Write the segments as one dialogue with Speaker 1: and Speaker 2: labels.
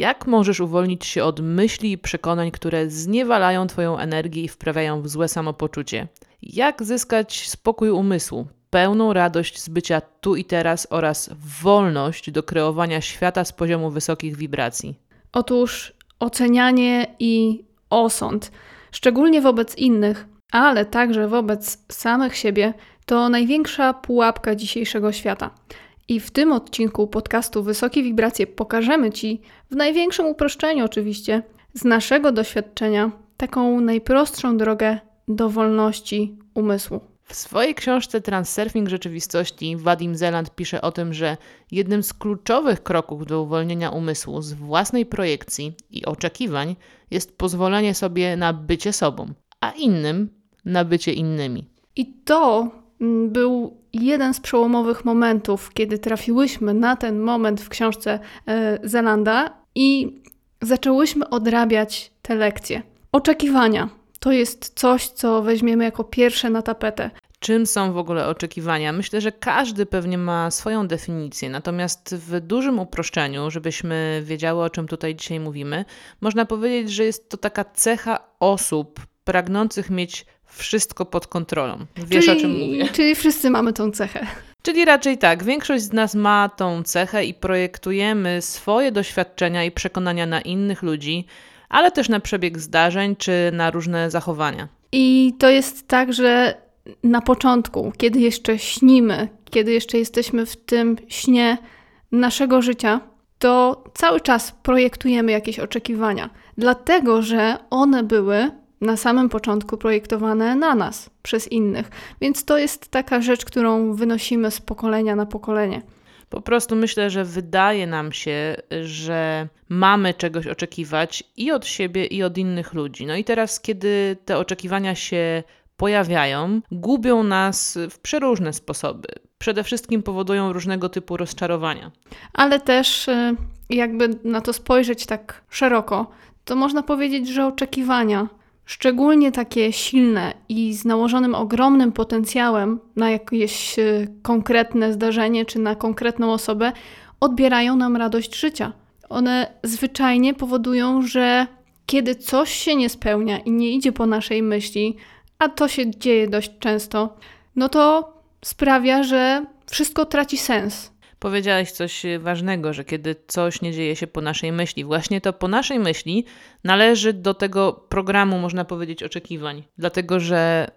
Speaker 1: Jak możesz uwolnić się od myśli i przekonań, które zniewalają Twoją energię i wprawiają w złe samopoczucie? Jak zyskać spokój umysłu, pełną radość z bycia tu i teraz oraz wolność do kreowania świata z poziomu wysokich wibracji?
Speaker 2: Otóż ocenianie i osąd, szczególnie wobec innych, ale także wobec samych siebie, to największa pułapka dzisiejszego świata. I w tym odcinku podcastu Wysokie Wibracje pokażemy Ci, w największym uproszczeniu oczywiście, z naszego doświadczenia, taką najprostszą drogę do wolności umysłu.
Speaker 1: W swojej książce Transurfing Rzeczywistości Wadim Zeland pisze o tym, że jednym z kluczowych kroków do uwolnienia umysłu z własnej projekcji i oczekiwań jest pozwolenie sobie na bycie sobą, a innym na bycie innymi.
Speaker 2: I to mm, był jeden z przełomowych momentów, kiedy trafiłyśmy na ten moment w książce e, Zelanda i zaczęłyśmy odrabiać te lekcje. Oczekiwania to jest coś, co weźmiemy jako pierwsze na tapetę.
Speaker 1: Czym są w ogóle oczekiwania? Myślę, że każdy pewnie ma swoją definicję, natomiast w dużym uproszczeniu, żebyśmy wiedziały, o czym tutaj dzisiaj mówimy, można powiedzieć, że jest to taka cecha osób pragnących mieć wszystko pod kontrolą. Wiesz
Speaker 2: czyli,
Speaker 1: o czym mówię.
Speaker 2: Czyli wszyscy mamy tą cechę.
Speaker 1: Czyli raczej tak, większość z nas ma tą cechę i projektujemy swoje doświadczenia i przekonania na innych ludzi, ale też na przebieg zdarzeń czy na różne zachowania.
Speaker 2: I to jest tak, że na początku, kiedy jeszcze śnimy, kiedy jeszcze jesteśmy w tym śnie naszego życia, to cały czas projektujemy jakieś oczekiwania, dlatego że one były na samym początku projektowane na nas przez innych. Więc to jest taka rzecz, którą wynosimy z pokolenia na pokolenie.
Speaker 1: Po prostu myślę, że wydaje nam się, że mamy czegoś oczekiwać i od siebie, i od innych ludzi. No i teraz, kiedy te oczekiwania się pojawiają, gubią nas w przeróżne sposoby. Przede wszystkim powodują różnego typu rozczarowania.
Speaker 2: Ale też, y, jakby na to spojrzeć tak szeroko, to można powiedzieć, że oczekiwania szczególnie takie silne i z nałożonym ogromnym potencjałem na jakieś e, konkretne zdarzenie czy na konkretną osobę, odbierają nam radość życia. One zwyczajnie powodują, że kiedy coś się nie spełnia i nie idzie po naszej myśli, a to się dzieje dość często, no to sprawia, że wszystko traci sens.
Speaker 1: Powiedziałeś coś ważnego, że kiedy coś nie dzieje się po naszej myśli, właśnie to po naszej myśli należy do tego programu, można powiedzieć, oczekiwań. Dlatego, że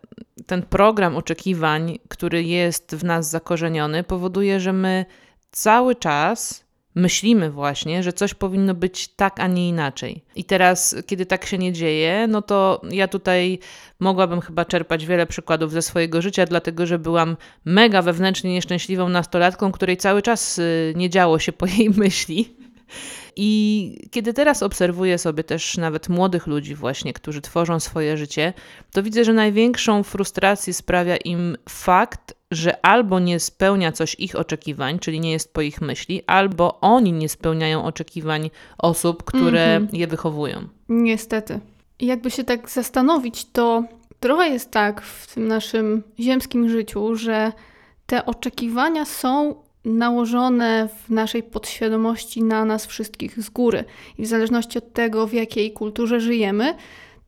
Speaker 1: ten program oczekiwań, który jest w nas zakorzeniony, powoduje, że my cały czas myślimy właśnie, że coś powinno być tak, a nie inaczej. I teraz, kiedy tak się nie dzieje, no to ja tutaj mogłabym chyba czerpać wiele przykładów ze swojego życia, dlatego że byłam mega wewnętrznie nieszczęśliwą nastolatką, której cały czas y, nie działo się po jej myśli. I kiedy teraz obserwuję sobie też nawet młodych ludzi, właśnie, którzy tworzą swoje życie, to widzę, że największą frustrację sprawia im fakt, że albo nie spełnia coś ich oczekiwań, czyli nie jest po ich myśli, albo oni nie spełniają oczekiwań osób, które mm -hmm. je wychowują.
Speaker 2: Niestety. Jakby się tak zastanowić, to trochę jest tak w tym naszym ziemskim życiu, że te oczekiwania są nałożone w naszej podświadomości na nas wszystkich z góry. I w zależności od tego, w jakiej kulturze żyjemy,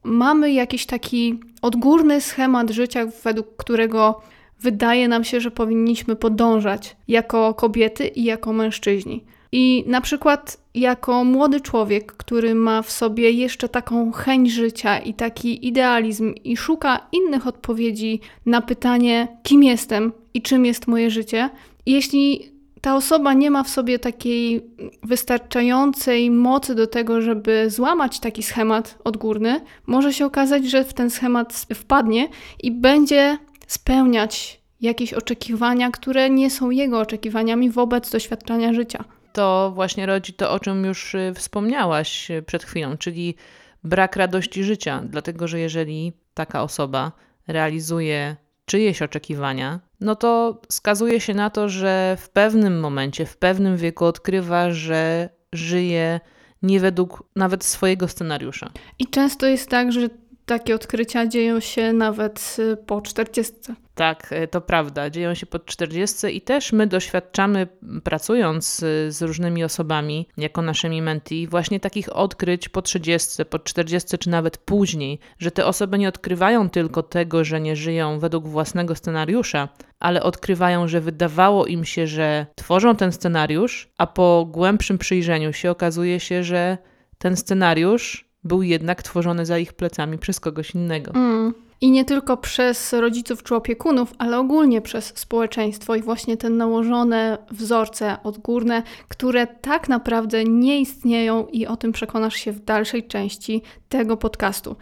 Speaker 2: mamy jakiś taki odgórny schemat życia, według którego wydaje nam się, że powinniśmy podążać jako kobiety i jako mężczyźni. I na przykład jako młody człowiek, który ma w sobie jeszcze taką chęć życia i taki idealizm i szuka innych odpowiedzi na pytanie, kim jestem i czym jest moje życie, jeśli ta osoba nie ma w sobie takiej wystarczającej mocy do tego, żeby złamać taki schemat odgórny, może się okazać, że w ten schemat wpadnie i będzie spełniać jakieś oczekiwania, które nie są jego oczekiwaniami wobec doświadczenia życia.
Speaker 1: To właśnie rodzi to, o czym już y, wspomniałaś y, przed chwilą, czyli brak radości życia, dlatego że jeżeli taka osoba realizuje czyjeś oczekiwania, no to skazuje się na to, że w pewnym momencie, w pewnym wieku odkrywa, że żyje nie według nawet swojego scenariusza.
Speaker 2: I często jest tak, że takie odkrycia dzieją się nawet y, po 40.
Speaker 1: Tak, e, to prawda. Dzieją się pod 40 i też my doświadczamy, pracując y, z różnymi osobami, jako naszymi menti, właśnie takich odkryć po 30, po 40 czy nawet później, że te osoby nie odkrywają tylko tego, że nie żyją według własnego scenariusza, ale odkrywają, że wydawało im się, że tworzą ten scenariusz, a po głębszym przyjrzeniu się okazuje się, że ten scenariusz był jednak tworzony za ich plecami przez kogoś innego.
Speaker 2: Mm. I nie tylko przez rodziców czy opiekunów, ale ogólnie przez społeczeństwo i właśnie te nałożone wzorce odgórne, które tak naprawdę nie istnieją, i o tym przekonasz się w dalszej części tego podcastu.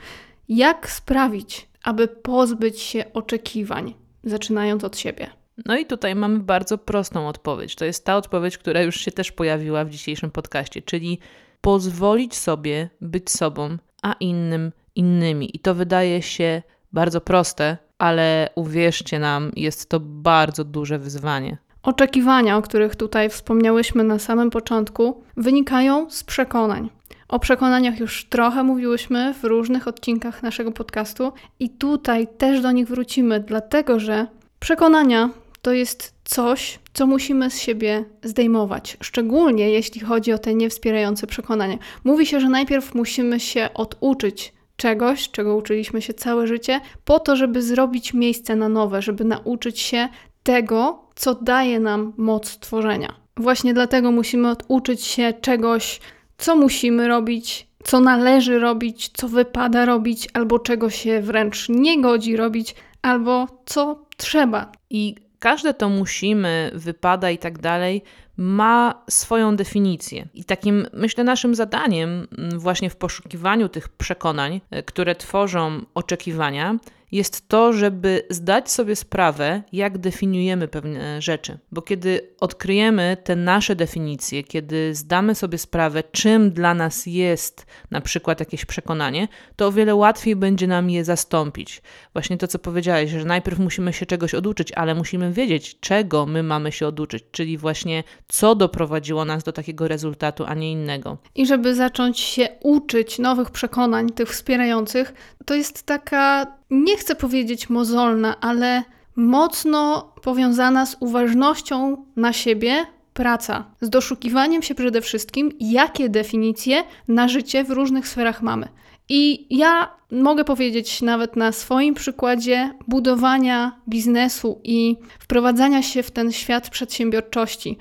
Speaker 2: Jak sprawić, aby pozbyć się oczekiwań, zaczynając od siebie?
Speaker 1: No i tutaj mamy bardzo prostą odpowiedź. To jest ta odpowiedź, która już się też pojawiła w dzisiejszym podcaście, czyli pozwolić sobie być sobą, a innym innymi. I to wydaje się bardzo proste, ale uwierzcie nam, jest to bardzo duże wyzwanie.
Speaker 2: Oczekiwania, o których tutaj wspomniałyśmy na samym początku, wynikają z przekonań. O przekonaniach już trochę mówiłyśmy w różnych odcinkach naszego podcastu, i tutaj też do nich wrócimy, dlatego że przekonania to jest coś, co musimy z siebie zdejmować, szczególnie jeśli chodzi o te niewspierające przekonania. Mówi się, że najpierw musimy się oduczyć czegoś, czego uczyliśmy się całe życie, po to, żeby zrobić miejsce na nowe, żeby nauczyć się tego, co daje nam moc tworzenia. Właśnie dlatego musimy oduczyć się czegoś, co musimy robić, co należy robić, co wypada robić, albo czego się wręcz nie godzi robić, albo co trzeba.
Speaker 1: I każde to musimy, wypada i tak dalej, ma swoją definicję. I takim, myślę, naszym zadaniem, mm, właśnie w poszukiwaniu tych przekonań, e, które tworzą oczekiwania, jest to, żeby zdać sobie sprawę, jak definiujemy pewne rzeczy. Bo kiedy odkryjemy te nasze definicje, kiedy zdamy sobie sprawę, czym dla nas jest na przykład jakieś przekonanie, to o wiele łatwiej będzie nam je zastąpić. Właśnie to, co powiedziałeś, że najpierw musimy się czegoś oduczyć, ale musimy wiedzieć, czego my mamy się oduczyć, czyli właśnie co doprowadziło nas do takiego rezultatu, a nie innego.
Speaker 2: I żeby zacząć się uczyć nowych przekonań, tych wspierających, to jest taka nie chcę powiedzieć mozolna, ale mocno powiązana z uważnością na siebie praca, z doszukiwaniem się przede wszystkim, jakie definicje na życie w różnych sferach mamy. I ja mogę powiedzieć nawet na swoim przykładzie budowania biznesu i wprowadzania się w ten świat przedsiębiorczości.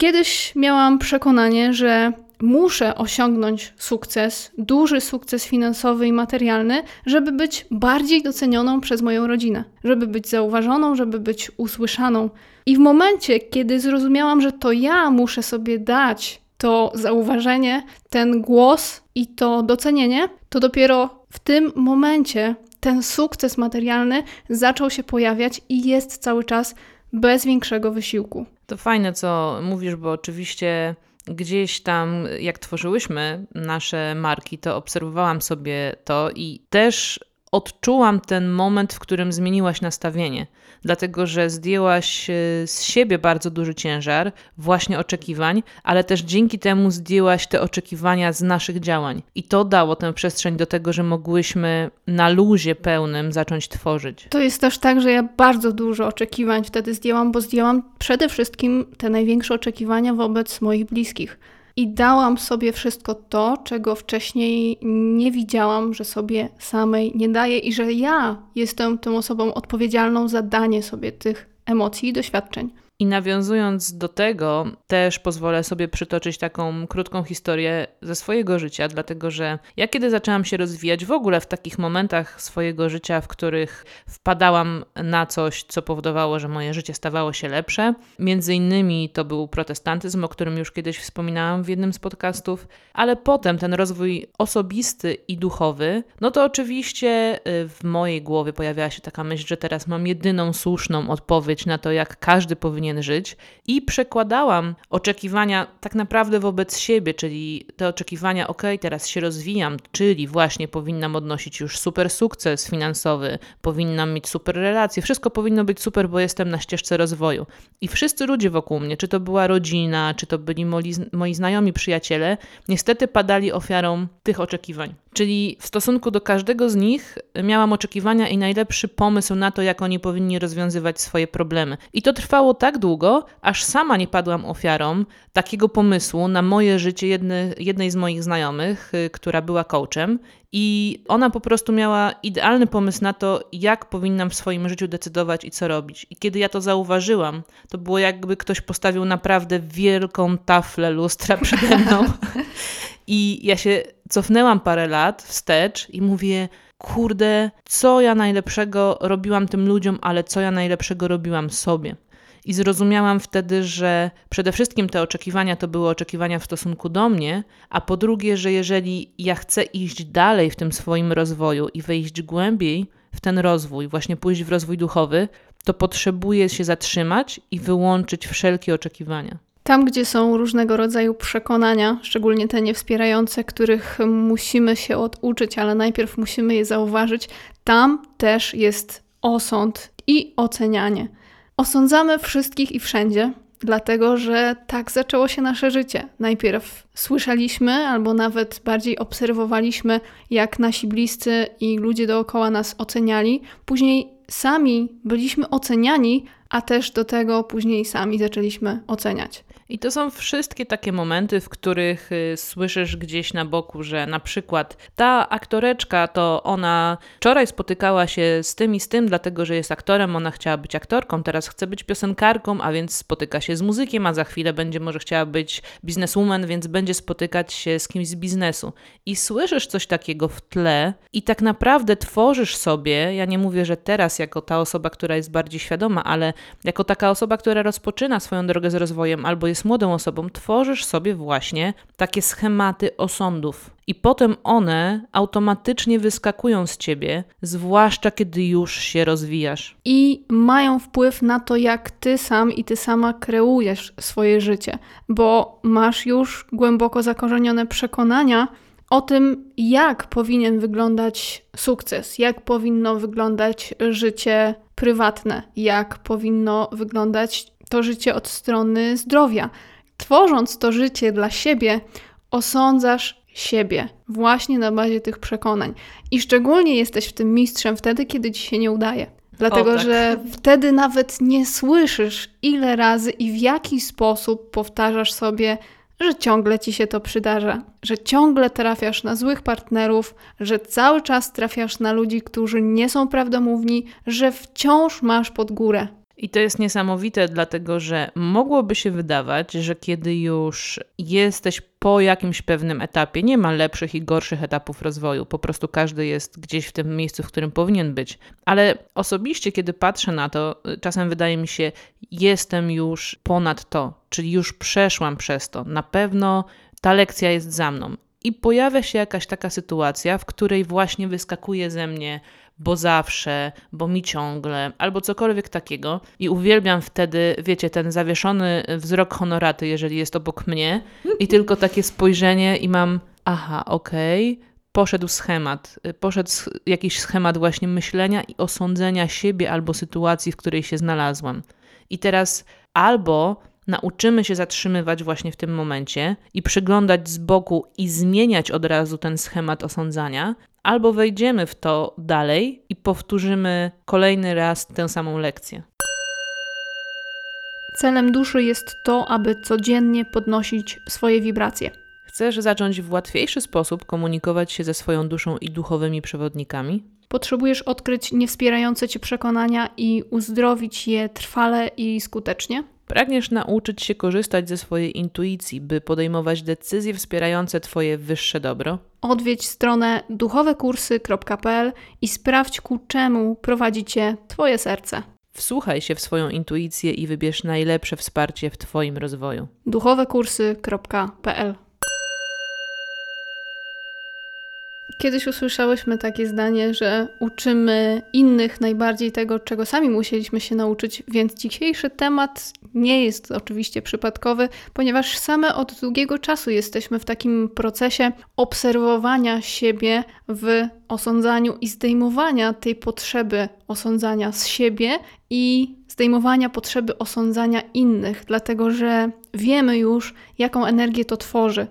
Speaker 2: Kiedyś miałam przekonanie, że muszę osiągnąć sukces, duży sukces finansowy i materialny, żeby być bardziej docenioną przez moją rodzinę, żeby być zauważoną, żeby być usłyszaną. I w momencie, kiedy zrozumiałam, że to ja muszę sobie dać to zauważenie, ten głos i to docenienie, to dopiero w tym momencie ten sukces materialny zaczął się pojawiać i jest cały czas bez większego wysiłku.
Speaker 1: To fajne, co mówisz, bo oczywiście gdzieś tam, jak tworzyłyśmy nasze marki, to obserwowałam sobie to i też odczułam ten moment, w którym zmieniłaś nastawienie, dlatego że zdjęłaś e, z siebie bardzo duży ciężar, właśnie oczekiwań, ale też dzięki temu zdjęłaś te oczekiwania z naszych działań. I to dało tę przestrzeń do tego, że mogłyśmy na luzie pełnym zacząć tworzyć.
Speaker 2: To jest też tak, że ja bardzo dużo oczekiwań wtedy zdjęłam, bo zdjęłam przede wszystkim te największe oczekiwania wobec moich bliskich. I dałam sobie wszystko to, czego wcześniej nie widziałam, że sobie samej nie daję i że ja jestem tą osobą odpowiedzialną za danie sobie tych emocji i doświadczeń.
Speaker 1: I nawiązując do tego, też pozwolę sobie przytoczyć taką krótką historię ze swojego życia, dlatego że ja kiedy zaczęłam się rozwijać w ogóle w takich momentach swojego życia, w których wpadałam na coś, co powodowało, że moje życie stawało się lepsze, między innymi to był protestantyzm, o którym już kiedyś wspominałam w jednym z podcastów, ale potem ten rozwój osobisty i duchowy, no to oczywiście y, w mojej głowie pojawiała się taka myśl, że teraz mam jedyną słuszną odpowiedź na to, jak każdy powinien powinien żyć i przekładałam oczekiwania tak naprawdę wobec siebie, czyli te oczekiwania, ok, teraz się rozwijam, czyli właśnie powinnam odnosić już super sukces finansowy, powinnam mieć super relacje, wszystko powinno być super, bo jestem na ścieżce rozwoju. I wszyscy ludzie wokół mnie, czy to była rodzina, czy to byli moi, moi znajomi, przyjaciele, niestety padali ofiarą tych oczekiwań. Czyli w stosunku do każdego z nich miałam oczekiwania i najlepszy pomysł na to, jak oni powinni rozwiązywać swoje problemy. I to trwało tak długo, aż sama nie padłam ofiarą takiego pomysłu na moje życie jedne, jednej z moich znajomych, y, która była coachem. I ona po prostu miała idealny pomysł na to, jak powinnam w swoim życiu decydować i co robić. I kiedy ja to zauważyłam, to było jakby ktoś postawił naprawdę wielką taflę lustra przede mną. I ja się cofnęłam parę lat wstecz i mówię, kurde, co ja najlepszego robiłam tym ludziom, ale co ja najlepszego robiłam sobie. I zrozumiałam wtedy, że przede wszystkim te oczekiwania to były oczekiwania w stosunku do mnie, a po drugie, że jeżeli ja chcę iść dalej w tym swoim rozwoju i wejść głębiej w ten rozwój, właśnie pójść w rozwój duchowy, to potrzebuję się zatrzymać i wyłączyć wszelkie oczekiwania.
Speaker 2: Tam, gdzie są różnego rodzaju przekonania, szczególnie te niewspierające, których musimy się oduczyć, ale najpierw musimy je zauważyć, tam też jest osąd i ocenianie. Osądzamy wszystkich i wszędzie, dlatego że tak zaczęło się nasze życie. Najpierw słyszeliśmy, albo nawet bardziej obserwowaliśmy, jak nasi bliscy i ludzie dookoła nas oceniali, później sami byliśmy oceniani, a też do tego później sami zaczęliśmy oceniać.
Speaker 1: I to są wszystkie takie momenty, w których y, słyszysz gdzieś na boku, że na przykład ta aktoreczka to ona wczoraj spotykała się z tym i z tym, dlatego że jest aktorem, ona chciała być aktorką, teraz chce być piosenkarką, a więc spotyka się z muzykiem, a za chwilę będzie może chciała być bizneswoman, więc będzie spotykać się z kimś z biznesu. I słyszysz coś takiego w tle i tak naprawdę tworzysz sobie, ja nie mówię, że teraz jako ta osoba, która jest bardziej świadoma, ale jako taka osoba, która rozpoczyna swoją drogę z rozwojem albo jest młodą osobą, tworzysz sobie właśnie takie schematy osądów. I potem one automatycznie wyskakują z ciebie, zwłaszcza kiedy już się rozwijasz.
Speaker 2: I mają wpływ na to, jak ty sam i ty sama kreujesz swoje życie, bo masz już głęboko zakorzenione przekonania, o tym, jak powinien wyglądać sukces, jak powinno wyglądać życie prywatne, jak powinno wyglądać to życie od strony zdrowia. Tworząc to życie dla siebie, osądzasz siebie właśnie na bazie tych przekonań. I szczególnie jesteś w tym mistrzem wtedy, kiedy ci się nie udaje. Dlatego, tak. że wtedy nawet nie słyszysz, ile razy i w jaki sposób powtarzasz sobie, że ciągle ci się to przydarza, że ciągle trafiasz na złych partnerów, że cały czas trafiasz na ludzi, którzy nie są prawdomówni, że wciąż masz pod górę.
Speaker 1: I to jest niesamowite, dlatego że mogłoby się wydawać, że kiedy już jesteś po jakimś pewnym etapie, nie ma lepszych i gorszych etapów rozwoju, po prostu każdy jest gdzieś w tym miejscu, w którym powinien być. Ale osobiście, kiedy patrzę na to, czasem wydaje mi się, jestem już ponad to, czyli już przeszłam przez to. Na pewno ta lekcja jest za mną. I pojawia się jakaś taka sytuacja, w której właśnie wyskakuje ze mnie bo zawsze, bo mi ciągle, albo cokolwiek takiego. I uwielbiam wtedy, wiecie, ten zawieszony wzrok honoraty, jeżeli jest obok mnie, i tylko takie spojrzenie, i mam, aha, okej. Okay poszedł schemat, poszedł jakiś schemat właśnie myślenia i osądzenia siebie albo sytuacji, w której się znalazłam. I teraz albo nauczymy się zatrzymywać właśnie w tym momencie i przyglądać z boku i zmieniać od razu ten schemat osądzania, albo wejdziemy w to dalej i powtórzymy kolejny raz tę samą lekcję.
Speaker 2: Celem duszy jest to, aby codziennie podnosić swoje wibracje.
Speaker 1: Chcesz zacząć w łatwiejszy sposób komunikować się ze swoją duszą i duchowymi przewodnikami?
Speaker 2: Potrzebujesz odkryć niewspierające cię przekonania i uzdrowić je trwale i skutecznie?
Speaker 1: Pragniesz nauczyć się korzystać ze swojej intuicji, by podejmować decyzje wspierające Twoje wyższe dobro?
Speaker 2: Odwiedź stronę duchowekursy.pl i sprawdź ku czemu prowadzi cię Twoje serce.
Speaker 1: Wsłuchaj się w swoją intuicję i wybierz najlepsze wsparcie w Twoim rozwoju.
Speaker 2: duchowekursy.pl Kiedyś usłyszałyśmy takie zdanie, że uczymy innych najbardziej tego, czego sami musieliśmy się nauczyć, więc dzisiejszy temat nie jest oczywiście przypadkowy, ponieważ same od długiego czasu jesteśmy w takim procesie obserwowania siebie w osądzaniu i zdejmowania tej potrzeby osądzania z siebie i zdejmowania potrzeby osądzania innych, dlatego że wiemy już, jaką energię to tworzy.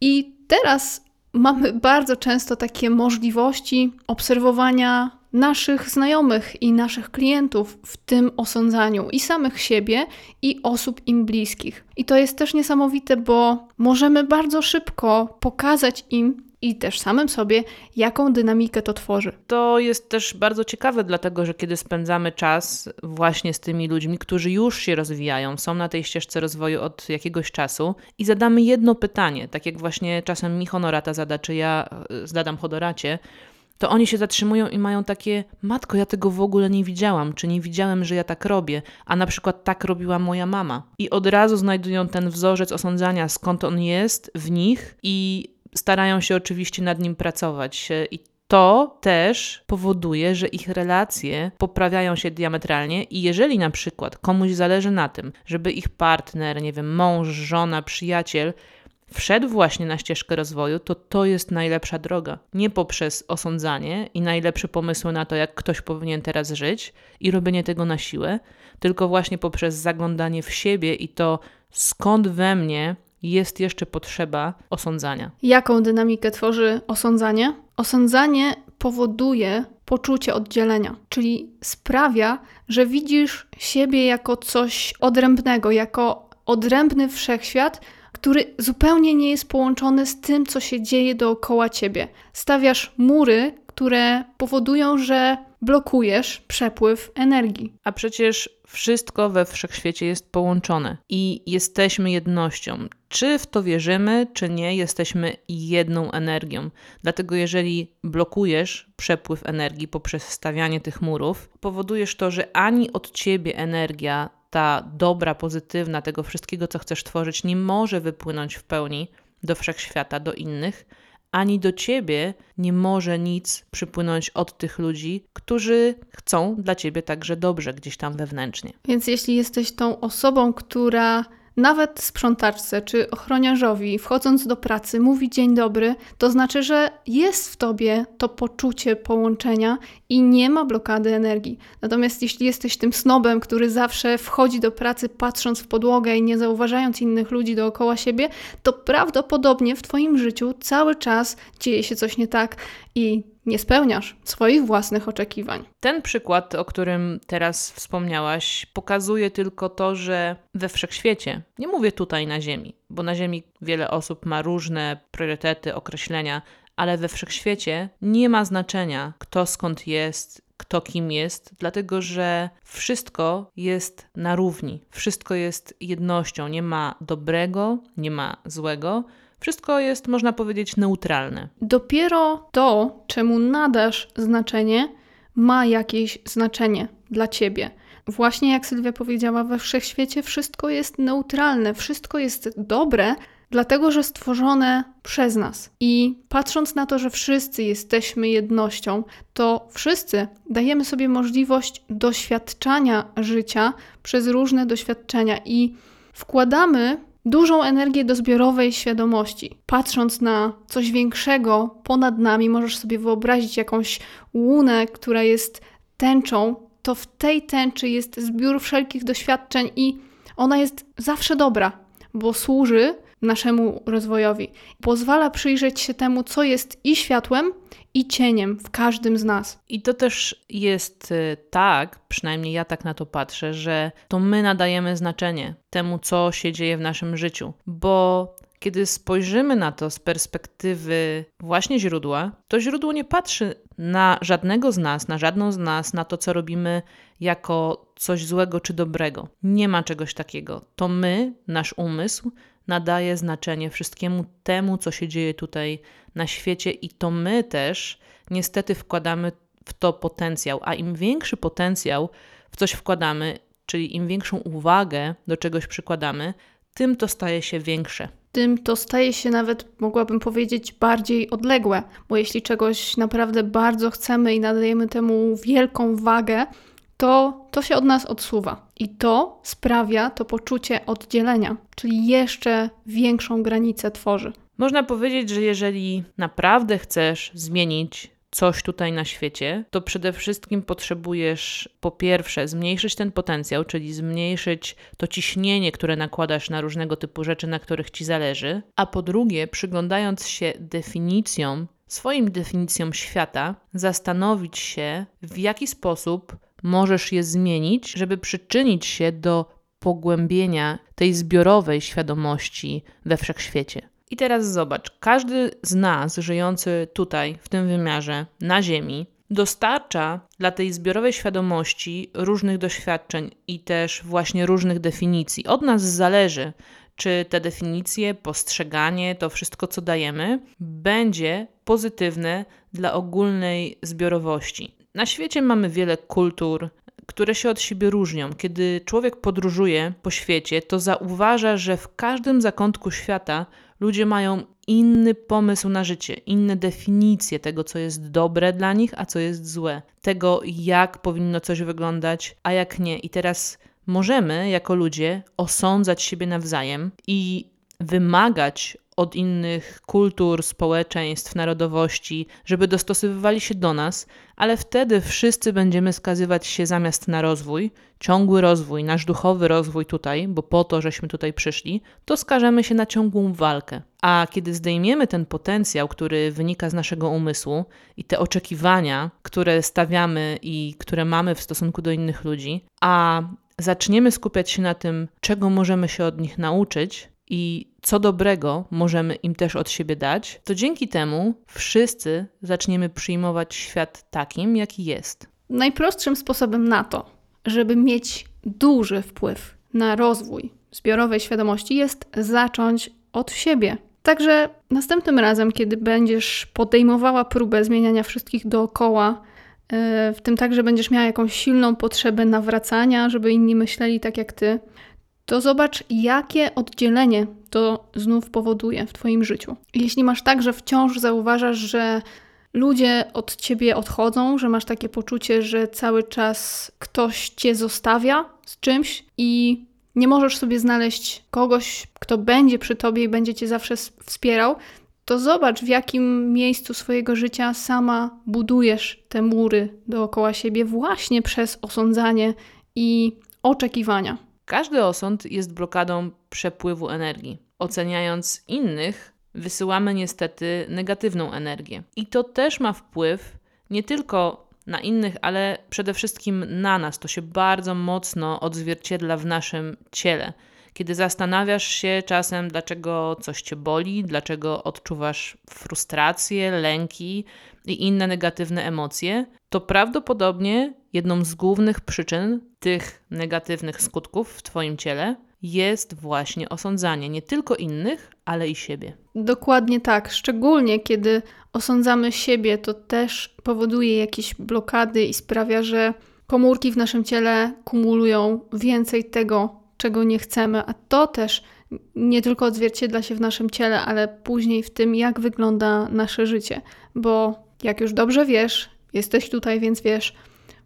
Speaker 2: I teraz mamy bardzo często takie możliwości obserwowania naszych znajomych i naszych klientów w tym osądzaniu i samych siebie i osób im bliskich. I to jest też niesamowite, bo możemy bardzo szybko pokazać im, i też samym sobie, jaką dynamikę to tworzy.
Speaker 1: To jest też bardzo ciekawe, dlatego że kiedy spędzamy czas właśnie z tymi ludźmi, którzy już się rozwijają, są na tej ścieżce rozwoju od jakiegoś czasu i zadamy jedno pytanie, tak jak właśnie czasem mi honorata zada, czy ja e, zadam honoracie, to oni się zatrzymują i mają takie: Matko, ja tego w ogóle nie widziałam, czy nie widziałem, że ja tak robię, a na przykład tak robiła moja mama. I od razu znajdują ten wzorzec osądzania, skąd on jest w nich, i starają się oczywiście nad nim pracować. I to też powoduje, że ich relacje poprawiają się diametralnie i jeżeli na przykład komuś zależy na tym, żeby ich partner, nie wiem, mąż, żona, przyjaciel wszedł właśnie na ścieżkę rozwoju, to to jest najlepsza droga. Nie poprzez osądzanie i najlepsze pomysły na to, jak ktoś powinien teraz żyć i robienie tego na siłę, tylko właśnie poprzez zaglądanie w siebie i to, skąd we mnie jest jeszcze potrzeba osądzania.
Speaker 2: Jaką dynamikę tworzy osądzanie? Osądzanie powoduje poczucie oddzielenia, czyli sprawia, że widzisz siebie jako coś odrębnego, jako odrębny wszechświat, który zupełnie nie jest połączony z tym, co się dzieje dookoła ciebie. Stawiasz mury, które powodują, że blokujesz przepływ energii.
Speaker 1: A przecież wszystko we wszechświecie jest połączone i jesteśmy jednością. Czy w to wierzymy, czy nie, jesteśmy jedną energią. Dlatego, jeżeli blokujesz przepływ energii poprzez stawianie tych murów, powodujesz to, że ani od ciebie energia, ta dobra, pozytywna, tego wszystkiego, co chcesz tworzyć, nie może wypłynąć w pełni do wszechświata, do innych, ani do ciebie nie może nic przypłynąć od tych ludzi, którzy chcą dla ciebie także dobrze gdzieś tam wewnętrznie.
Speaker 2: Więc jeśli jesteś tą osobą, która nawet sprzątaczce czy ochroniarzowi, wchodząc do pracy, mówi dzień dobry, to znaczy, że jest w tobie to poczucie połączenia i nie ma blokady energii. Natomiast jeśli jesteś tym snobem, który zawsze wchodzi do pracy patrząc w podłogę i nie zauważając innych ludzi dookoła siebie, to prawdopodobnie w twoim życiu cały czas dzieje się coś nie tak i nie spełniasz swoich własnych oczekiwań.
Speaker 1: Ten przykład, o którym teraz wspomniałaś, pokazuje tylko to, że we wszechświecie, nie mówię tutaj na Ziemi, bo na Ziemi wiele osób ma różne priorytety, określenia, ale we wszechświecie nie ma znaczenia, kto skąd jest, kto kim jest, dlatego że wszystko jest na równi, wszystko jest jednością, nie ma dobrego, nie ma złego. Wszystko jest, można powiedzieć, neutralne.
Speaker 2: Dopiero to, czemu nadasz znaczenie, ma jakieś znaczenie dla ciebie. Właśnie jak Sylwia powiedziała, we wszechświecie wszystko jest neutralne, wszystko jest dobre, dlatego że stworzone przez nas. I patrząc na to, że wszyscy jesteśmy jednością, to wszyscy dajemy sobie możliwość doświadczania życia przez różne doświadczenia i wkładamy dużą energię do zbiorowej świadomości. Patrząc na coś większego ponad nami, możesz sobie wyobrazić jakąś łunę, która jest tęczą, to w tej tęczy jest zbiór wszelkich doświadczeń i ona jest zawsze dobra, bo służy naszemu rozwojowi. Pozwala przyjrzeć się temu, co jest i światłem, i cieniem w każdym z nas.
Speaker 1: I to też jest y, tak, przynajmniej ja tak na to patrzę, że to my nadajemy znaczenie temu, co się dzieje w naszym życiu, bo kiedy spojrzymy na to z perspektywy właśnie źródła, to źródło nie patrzy na żadnego z nas, na żadną z nas, na to, co robimy jako coś złego czy dobrego. Nie ma czegoś takiego. To my, nasz umysł, nadaje znaczenie wszystkiemu temu, co się dzieje tutaj na świecie, i to my też niestety wkładamy w to potencjał. A im większy potencjał w coś wkładamy, czyli im większą uwagę do czegoś przykładamy, tym to staje się większe
Speaker 2: tym to staje się nawet, mogłabym powiedzieć, bardziej odległe, bo jeśli czegoś naprawdę bardzo chcemy i nadajemy temu wielką wagę, to to się od nas odsuwa. I to sprawia to poczucie oddzielenia, czyli jeszcze większą granicę tworzy.
Speaker 1: Można powiedzieć, że jeżeli naprawdę chcesz zmienić coś tutaj na świecie, to przede wszystkim potrzebujesz po pierwsze zmniejszyć ten potencjał, czyli zmniejszyć to ciśnienie, które nakładasz na różnego typu rzeczy, na których ci zależy, a po drugie, przyglądając się definicjom, swoim definicjom świata, zastanowić się, w jaki sposób możesz je zmienić, żeby przyczynić się do pogłębienia tej zbiorowej świadomości we wszechświecie. I teraz zobacz, każdy z nas żyjący tutaj, w tym wymiarze, na Ziemi, dostarcza dla tej zbiorowej świadomości różnych doświadczeń i też właśnie różnych definicji. Od nas zależy, czy te definicje, postrzeganie, to wszystko, co dajemy, będzie pozytywne dla ogólnej zbiorowości. Na świecie mamy wiele kultur, które się od siebie różnią. Kiedy człowiek podróżuje po świecie, to zauważa, że w każdym zakątku świata ludzie mają inny pomysł na życie, inne definicje tego, co jest dobre dla nich, a co jest złe, tego, jak powinno coś wyglądać, a jak nie. I teraz możemy jako ludzie osądzać siebie nawzajem i wymagać od innych kultur, społeczeństw, narodowości, żeby dostosowywali się do nas, ale wtedy wszyscy będziemy skazywać się zamiast na rozwój, ciągły rozwój, nasz duchowy rozwój tutaj, bo po to, żeśmy tutaj przyszli, to skażemy się na ciągłą walkę. A kiedy zdejmiemy ten potencjał, który wynika z naszego umysłu i te oczekiwania, które stawiamy i które mamy w stosunku do innych ludzi, a zaczniemy skupiać się na tym, czego możemy się od nich nauczyć, i co dobrego możemy im też od siebie dać, to dzięki temu wszyscy zaczniemy przyjmować świat takim, jaki jest.
Speaker 2: Najprostszym sposobem na to, żeby mieć duży wpływ na rozwój zbiorowej świadomości, jest zacząć od siebie. Także następnym razem, kiedy będziesz podejmowała próbę zmieniania wszystkich dookoła, e, w tym także będziesz miała jakąś silną potrzebę nawracania, żeby inni myśleli tak jak ty, to zobacz, jakie oddzielenie to znów powoduje w Twoim życiu. Jeśli masz tak, że wciąż zauważasz, że ludzie od ciebie odchodzą, że masz takie poczucie, że cały czas ktoś cię zostawia z czymś i nie możesz sobie znaleźć kogoś, kto będzie przy tobie i będzie cię zawsze wspierał, to zobacz, w jakim miejscu swojego życia sama budujesz te mury dookoła siebie właśnie przez osądzanie i oczekiwania.
Speaker 1: Każdy osąd jest blokadą przepływu energii. Oceniając innych, wysyłamy niestety negatywną energię. I to też ma wpływ nie tylko na innych, ale przede wszystkim na nas. To się bardzo mocno odzwierciedla w naszym ciele. Kiedy zastanawiasz się czasem, dlaczego coś cię boli, dlaczego odczuwasz frustrację, lęki i inne negatywne emocje, to prawdopodobnie jedną z głównych przyczyn tych negatywnych skutków w Twoim ciele jest właśnie osądzanie nie tylko innych, ale i siebie.
Speaker 2: Dokładnie tak. Szczególnie kiedy osądzamy siebie, to też powoduje jakieś blokady i sprawia, że komórki w naszym ciele kumulują więcej tego, czego nie chcemy, a to też nie tylko odzwierciedla się w naszym ciele, ale później w tym, jak wygląda nasze życie. Bo jak już dobrze wiesz, jesteś tutaj, więc wiesz,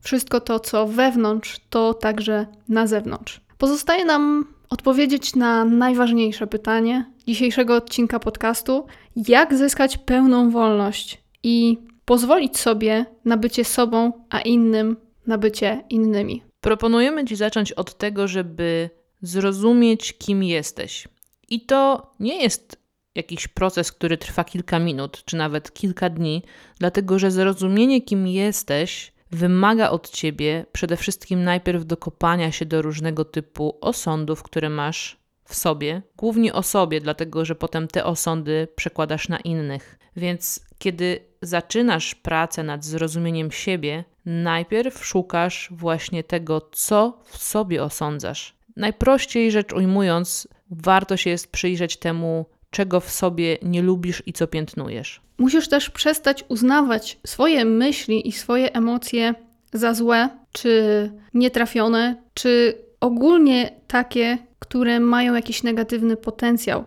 Speaker 2: wszystko to, co wewnątrz, to także na zewnątrz. Pozostaje nam odpowiedzieć na najważniejsze pytanie dzisiejszego odcinka podcastu: jak zyskać pełną wolność i pozwolić sobie na bycie sobą, a innym na bycie innymi.
Speaker 1: Proponujemy Ci zacząć od tego, żeby zrozumieć, kim jesteś I to nie jest jakiś proces, który trwa kilka minut, czy nawet kilka dni, dlatego że zrozumienie, kim jesteś, wymaga od ciebie przede wszystkim najpierw dokopania się do różnego typu osądów, które masz w sobie, głównie o sobie, dlatego że potem te osądy przekładasz na innych. Więc kiedy zaczynasz pracę nad zrozumieniem siebie, najpierw szukasz właśnie tego, co w sobie osądzasz. Najprościej rzecz ujmując, warto się jest przyjrzeć temu, czego w sobie nie lubisz i co piętnujesz.
Speaker 2: Musisz też przestać uznawać swoje myśli i swoje emocje za złe, czy nietrafione, czy ogólnie takie, które mają jakiś negatywny potencjał.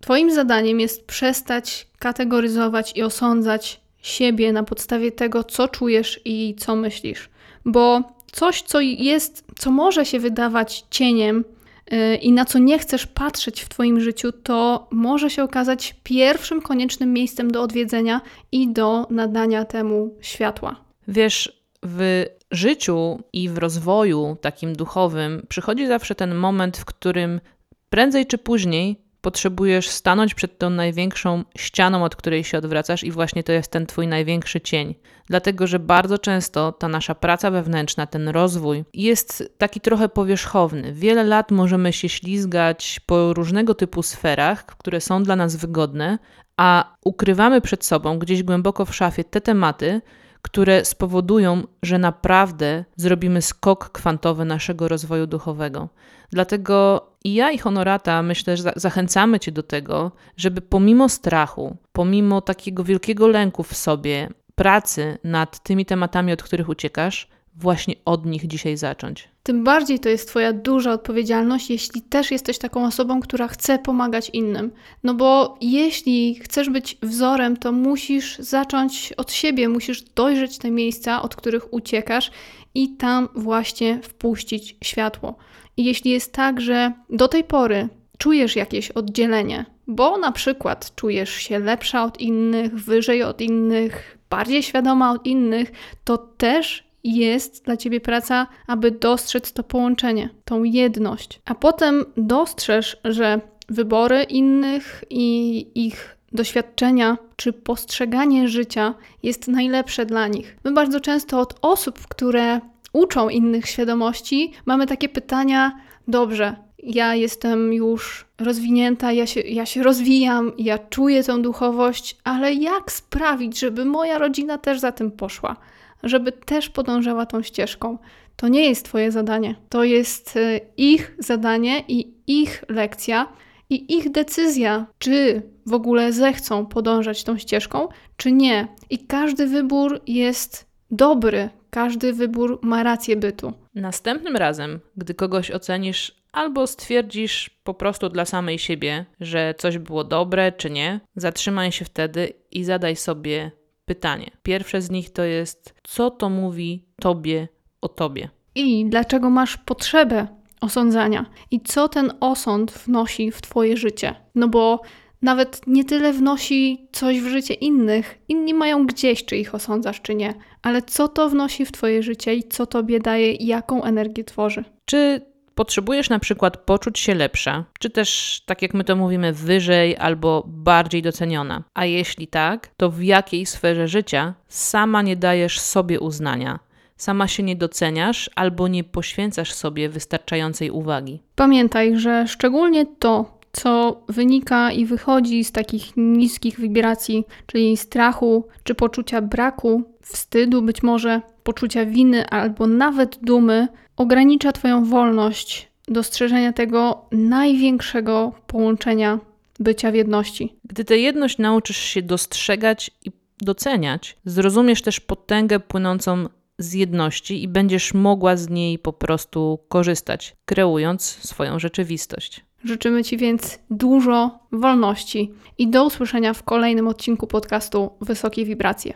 Speaker 2: Twoim zadaniem jest przestać kategoryzować i osądzać siebie na podstawie tego, co czujesz i co myślisz. Bo coś, co jest, co może się wydawać cieniem yy, i na co nie chcesz patrzeć w Twoim życiu, to może się okazać pierwszym koniecznym miejscem do odwiedzenia i do nadania temu światła.
Speaker 1: Wiesz, w życiu i w rozwoju takim duchowym przychodzi zawsze ten moment, w którym prędzej czy później potrzebujesz stanąć przed tą największą ścianą, od której się odwracasz, i właśnie to jest ten twój największy cień. Dlatego, że bardzo często ta nasza praca wewnętrzna, ten rozwój jest taki trochę powierzchowny. Wiele lat możemy się ślizgać po różnego typu sferach, które są dla nas wygodne, a ukrywamy przed sobą gdzieś głęboko w szafie te tematy, które spowodują, że naprawdę zrobimy skok kwantowy naszego rozwoju duchowego. Dlatego i ja i Honorata myślę, że zachęcamy Cię do tego, żeby pomimo strachu, pomimo takiego wielkiego lęku w sobie, pracy nad tymi tematami, od których uciekasz, właśnie od nich dzisiaj zacząć.
Speaker 2: Tym bardziej to jest Twoja duża odpowiedzialność, jeśli też jesteś taką osobą, która chce pomagać innym. No bo jeśli chcesz być wzorem, to musisz zacząć od siebie, musisz dojrzeć te miejsca, od których uciekasz i tam właśnie wpuścić światło. I jeśli jest tak, że do tej pory czujesz jakieś oddzielenie, bo na przykład czujesz się lepsza od innych, wyżej od innych, bardziej świadoma od innych, to też jest dla ciebie praca, aby dostrzec to połączenie, tą jedność. A potem dostrzeż, że wybory innych i ich doświadczenia czy postrzeganie życia jest najlepsze dla nich. My bardzo często od osób, które uczą innych świadomości, mamy takie pytania: dobrze, ja jestem już rozwinięta, ja się, ja się rozwijam, ja czuję tę duchowość, ale jak sprawić, żeby moja rodzina też za tym poszła? żeby też podążała tą ścieżką. To nie jest Twoje zadanie, to jest y, ich zadanie i ich lekcja i ich decyzja, czy w ogóle zechcą podążać tą ścieżką, czy nie. I każdy wybór jest dobry, każdy wybór ma rację bytu.
Speaker 1: Następnym razem, gdy kogoś ocenisz albo stwierdzisz po prostu dla samej siebie, że coś było dobre czy nie, zatrzymaj się wtedy i zadaj sobie pytanie. Pierwsze z nich to jest, co to mówi tobie o tobie?
Speaker 2: I dlaczego masz potrzebę osądzania? I co ten osąd wnosi w twoje życie? No bo nawet nie tyle wnosi coś w życie innych, inni mają gdzieś, czy ich osądzasz, czy nie, ale co to wnosi w Twoje życie i co Tobie daje, jaką energię tworzy.
Speaker 1: Czy potrzebujesz na przykład poczuć się lepsza, czy też, tak jak my to mówimy, wyżej albo bardziej doceniona? A jeśli tak, to w jakiej sferze życia sama nie dajesz sobie uznania? Sama się nie doceniasz albo nie poświęcasz sobie wystarczającej uwagi.
Speaker 2: Pamiętaj, że szczególnie to, co wynika i wychodzi z takich niskich wibracji, czyli strachu czy poczucia braku, wstydu, być może poczucia winy albo nawet dumy, ogranicza Twoją wolność dostrzeżenia tego największego połączenia bycia w jedności.
Speaker 1: Gdy tę jedność nauczysz się dostrzegać i doceniać, zrozumiesz też potęgę płynącą z jedności i będziesz mogła z niej po prostu korzystać, kreując swoją rzeczywistość.
Speaker 2: Życzymy Ci więc dużo wolności i do usłyszenia w kolejnym odcinku podcastu Wysokie Wibracje.